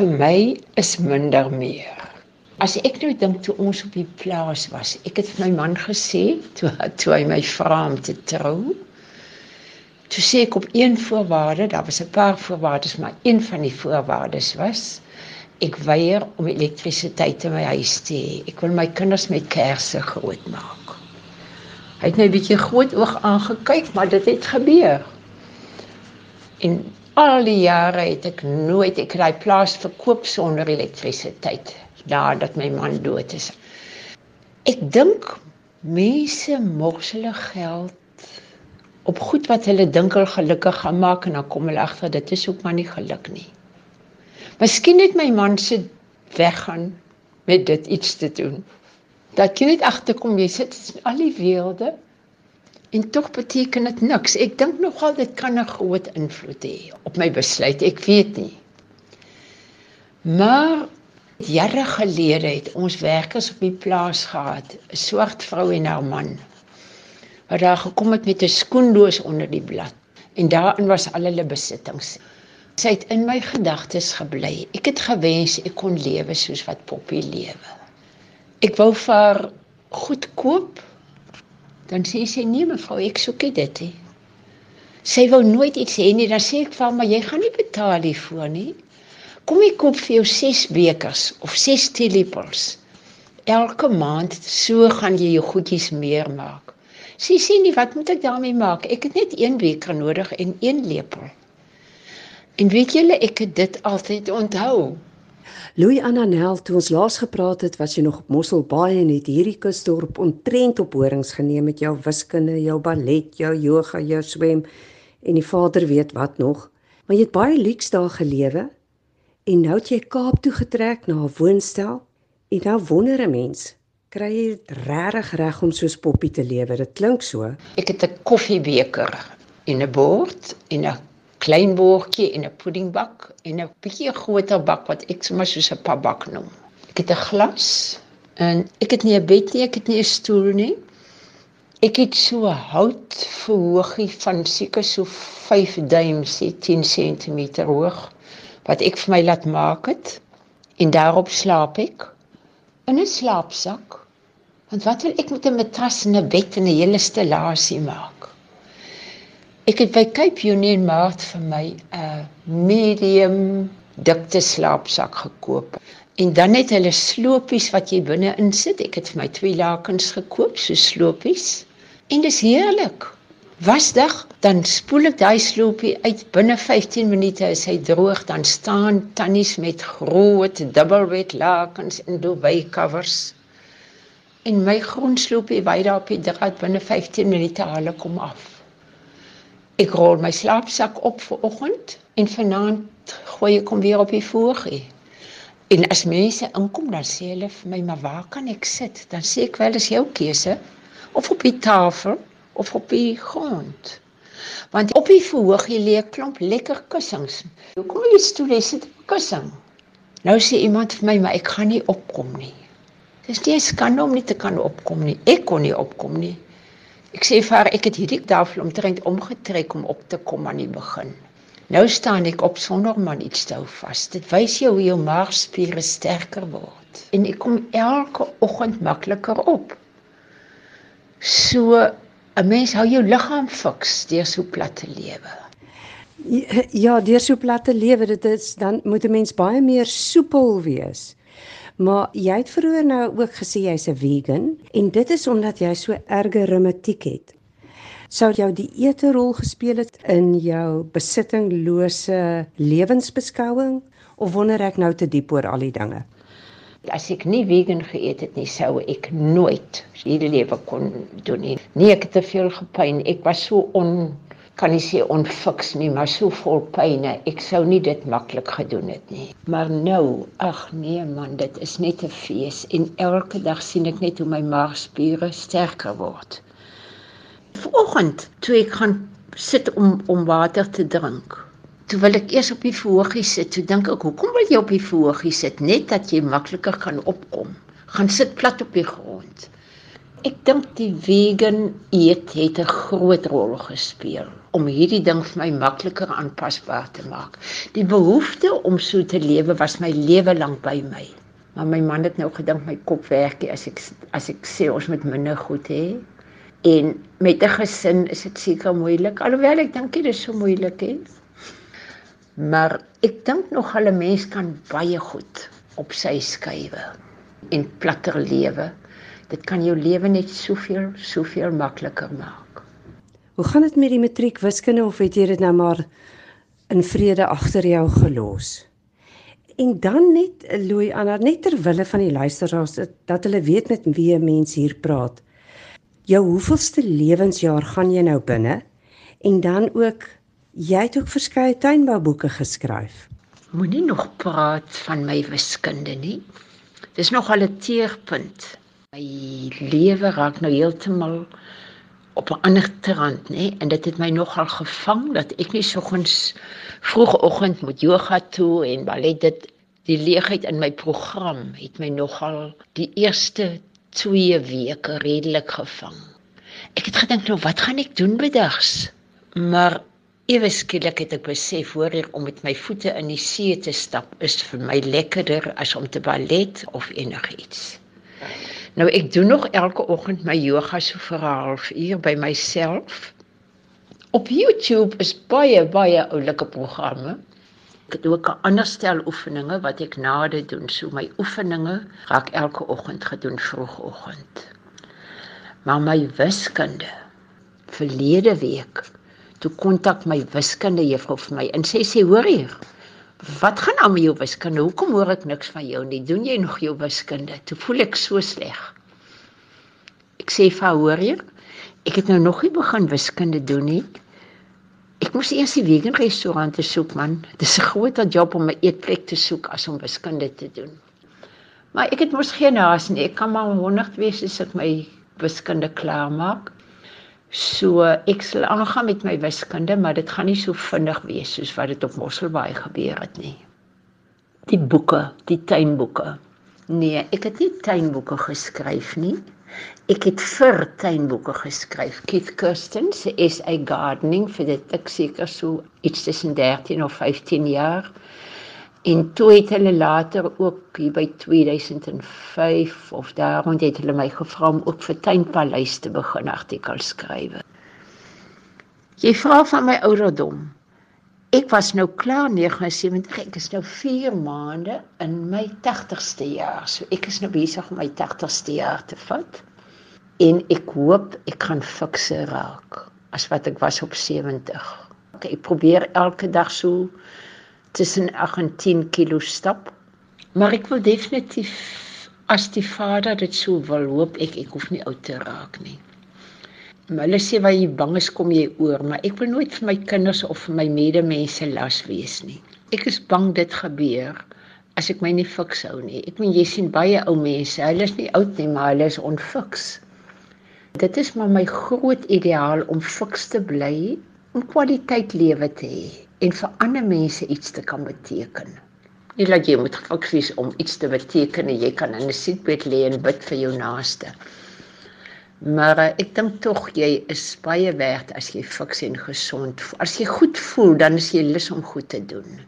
vir my is minder meer. As ek nou dink toe ons op die plaas was, ek het vir my man gesê toe toe hy my vra om te trou. Toe sê ek op een voorwaarde, daar was 'n paar voorwaardes, maar een van die voorwaardes was ek weier om elektrisiteit in my huis te hê. Ek wil my kinders met kersse grootmaak. Hy het my 'n bietjie groot oog aangekyk, maar dit het gebeur. En al die jare het ek nooit ek het daai plaas verkoop sonder elektrisiteit nadat my man dood is. Ek dink mense mors hulle geld op goed wat hulle dink hulle gelukkig gaan maak en dan kom hulle agter dit is ook maar nie geluk nie. Miskien het my man se weggaan met dit iets te doen. Dat jy net agterkom jy sit in al die wêrelde en tog beteken dit niks. Ek dink nogal dit kan 'n groot invloed hê op my besluit. Ek weet nie. Maar jare gelede het ons werkers op die plaas gehad, 'n swart vrou en haar man wat daar gekom het met 'n skoendoos onder die blad en daarin was al hulle besittings. Sy het in my gedagtes gebly. Ek het gewens ek kon lewe soos wat Poppy lewe. Ek wou vir haar goed koop. Dan sê sy nee mevrou, ek soek dit nie. Sy wou nooit iets hê nie. Dan sê ek vir haar, maar jy gaan nie betaal hiervoor nie. Kom ek koop vir jou 6 bekers of 6 teelepels. Elke maand so gaan jy jou goedjies meer maak. Sy sê nie wat moet ek daarmee maak? Ek het net een beker nodig en een lepel. En weet julle, ek het dit altyd onthou. Louis Annanel, toe ons laas gepraat het, was jy nog op Mosselbaai en het hierdie kusdorp ontrent op horings geneem met jou wiskunde, jou ballet, jou yoga, jou swem en die vader weet wat nog. Maar jy het baie luks daar gelewe en nou het jy Kaap toe getrek na 'n woonstel en nou wonder 'n mens, kry jy regtig reg om soos Poppy te lewe. Dit klink so. Ek het 'n koffiebeker en 'n bord en 'n klein bordjie en 'n puddingbak en 'n bietjie groter bak wat ek sommer soos 'n papbak noem. Ek het 'n glas en ek het nie 'n bed nie, ek het nie 'n stoel nie. Ek het so 'n hout verhoogie van seker so 5 duim, sê 10 cm hoog wat ek vir my laat maak het en daarop slaap ek in 'n slaapsak Want wat wil ek met 'n matras en 'n bed en 'n hele stellasie maak? Ek het by Cape Union Mart vir my 'n medium dikte slaapsak gekoop. En dan het hulle sloopies wat jy binne insit. Ek het vir my twee lakens gekoop, so sloopies. En dis heerlik. Wasdag, dan spoel ek daai sloopie uit binne 15 minute is hy droog, dan staan tannies met groot dubbelbed lakens en duvet covers en my grondsloopie wy daar op die draad binne 15 minute haal ek kom af. Ek rol my slaapsak op vir oggend en vanaand gooi ek hom weer op die voegie. En as mense inkom dan sê hulle vir my, "Maar waar kan ek sit?" Dan sê ek wel, "Dis jou keuse of op die tafel of op die grond." Want op die voegie lê 'n klomp lekker kussings. Hoekom wil jy stoel sit op 'n kussing? Nou sê iemand vir my, "Maar ek gaan nie opkom nie." Dis nie skande om nie te kan opkom nie. Ek kon nie opkom nie. Ek sê vir haar ek het hierdie tafel omtrent omgetrek om op te kom aan die begin. Nou staan ek op sonder om aan iets hou vas. Dit wys jou hoe jou maagspiere sterker word en ek kom elke oggend makliker op. So 'n mens hou jou liggaam fiks deur so plat te lewe. Ja, deur so plat te lewe, dit is dan moet 'n mens baie meer soepel wees. Maar jy het vroeër nou ook gesê jy's 'n vegan en dit is omdat jy so erge reumatiek het. Sou jou die ete rol gespeel het in jou besittinglose lewensbeskouing of wonder ek nou te diep oor al die dinge? As ek nie vegan geëet het nie, sou ek nooit hierdie lewe kon doen nie. Nee, ek het te veel gepyn. Ek was so on kan nie sê onfiks nie, maar so vol pyne. Ek sou nie dit maklik gedoen het nie. Maar nou, ag nee man, dit is net 'n fees en elke dag sien ek net hoe my maagspiere sterker word. Vanoggend toe ek gaan sit om om water te drink. Toe wil ek eers op die verhoogie sit. Toe dink ek, hoekom wil jy op die verhoogie sit net dat jy makliker kan opkom? Gaan sit plat op die grond. Ek dink die vegan eet het 'n groot rol gespeel om hierdie ding vir my makliker aanpasbaar te maak. Die behoefte om so te lewe was my lewe lank by my. Maar my man het nou gedink my kop werk as ek as ek sê ons moet minder goed hê. En met 'n gesin is dit seker moeilik alhoewel ek dink dit is so moeilik hè. Maar ek dink nog hulle mens kan baie goed op sy skuwe en platter lewe. Dit kan jou lewe net soveel soveel makliker maak. Hoe gaan dit met die matriek wiskunde of het jy dit nou maar in vrede agter jou gelos? En dan net looi aan net ter wille van die luisteraars dat hulle weet met wie 'n mens hier praat. Jou hoeveelste lewensjaar gaan jy nou binne? En dan ook jy het ook verskeie tuinbouboeke geskryf. Moenie nog praat van my wiskunde nie. Dis nog al 'n teerpunt. My lewe raak nou heeltemal op 'n ander trant, nê? En dit het my nogal gevang dat ek nie soggens vroegoggend moet yoga toe en ballet dit die leegheid in my program het my nogal die eerste 2 weke redelik gevang. Ek het gedink nou wat gaan ek doen bedags? Maar ewe skielik het ek besef hoor ek om met my voete in die see te stap is vir my lekkerder as om te ballet of enigiets. Nou ek doen nog elke oggend my yoga so vir 'n halfuur by myself. Op YouTube is baie baie oulike programme. Ek het ook 'n ander stel oefeninge wat ek na dit doen. So my oefeninge raak elke oggend gedoen vroegoggend. Maar my wiskunde verlede week toe kontak my wiskunde juffrou vir my en sê sê hoor hier Wat gaan aan met jou wiskunde? Hoekom hoor ek niks van jou nie? Doen jy nog jou wiskunde? Toe voel ek so sleg. Ek sê vir hoor jy? Ek het nou nog nie begin wiskunde doen nie. Ek moes eers die vegan restaurant soek man. Dis 'n groot job om 'n eetplek te soek as om wiskunde te doen. Maar ek het mos geen haas nie. Ek kan maar 100 wees as ek my wiskunde klaar maak. So ek sal aangaan met my wiskunde, maar dit gaan nie so vinnig wees soos wat dit op Mosselbaai gebeur het nie. Die boeke, die tuinboeke. Nee, ek het nie tuinboeke geskryf nie. Ek het vir tuinboeke geskryf. Keith Kirsten se SA Gardening vir dit ek seker so iets tussen 13 of 15 jaar. En toe het hulle later ook hier by 2005 of daarom het hulle my gevra om ook vir tuinpaleis te begin artikels skryf. Jy vra van my ouderdom. Ek was nou klaar 79, ek is nou 4 maande in my 80ste jaar. So ek is nou besig om my 80ste jaar te vat. En ek hoop ek kan fikse raak as wat ek was op 70. Okay, ek probeer elke dag so tussen 8 en 10 kg stap. Maar ek wil definitief as die vader dit sou wil hoop ek ek hoef nie oud te raak nie. Maar hulle sê waar jy bang is kom jy oor, maar ek wil nooit vir my kinders of vir my medemense las wees nie. Ek is bang dit gebeur as ek my nie fiks hou nie. Ek meen jy sien baie ou mense, hulle is nie oud nie, maar hulle is onfiks. Dit is maar my groot ideaal om fiks te bly, om kwaliteit lewe te hê en vir ander mense iets te kan beteken. Nie dat jy moet fiks wees om iets te beteken en jy kan in 'n siekbed lê en bid vir jou naaste. Maar uh, ek dink tog jy is baie werd as jy fiks en gesond. As jy goed voel, dan is jy lus om goed te doen.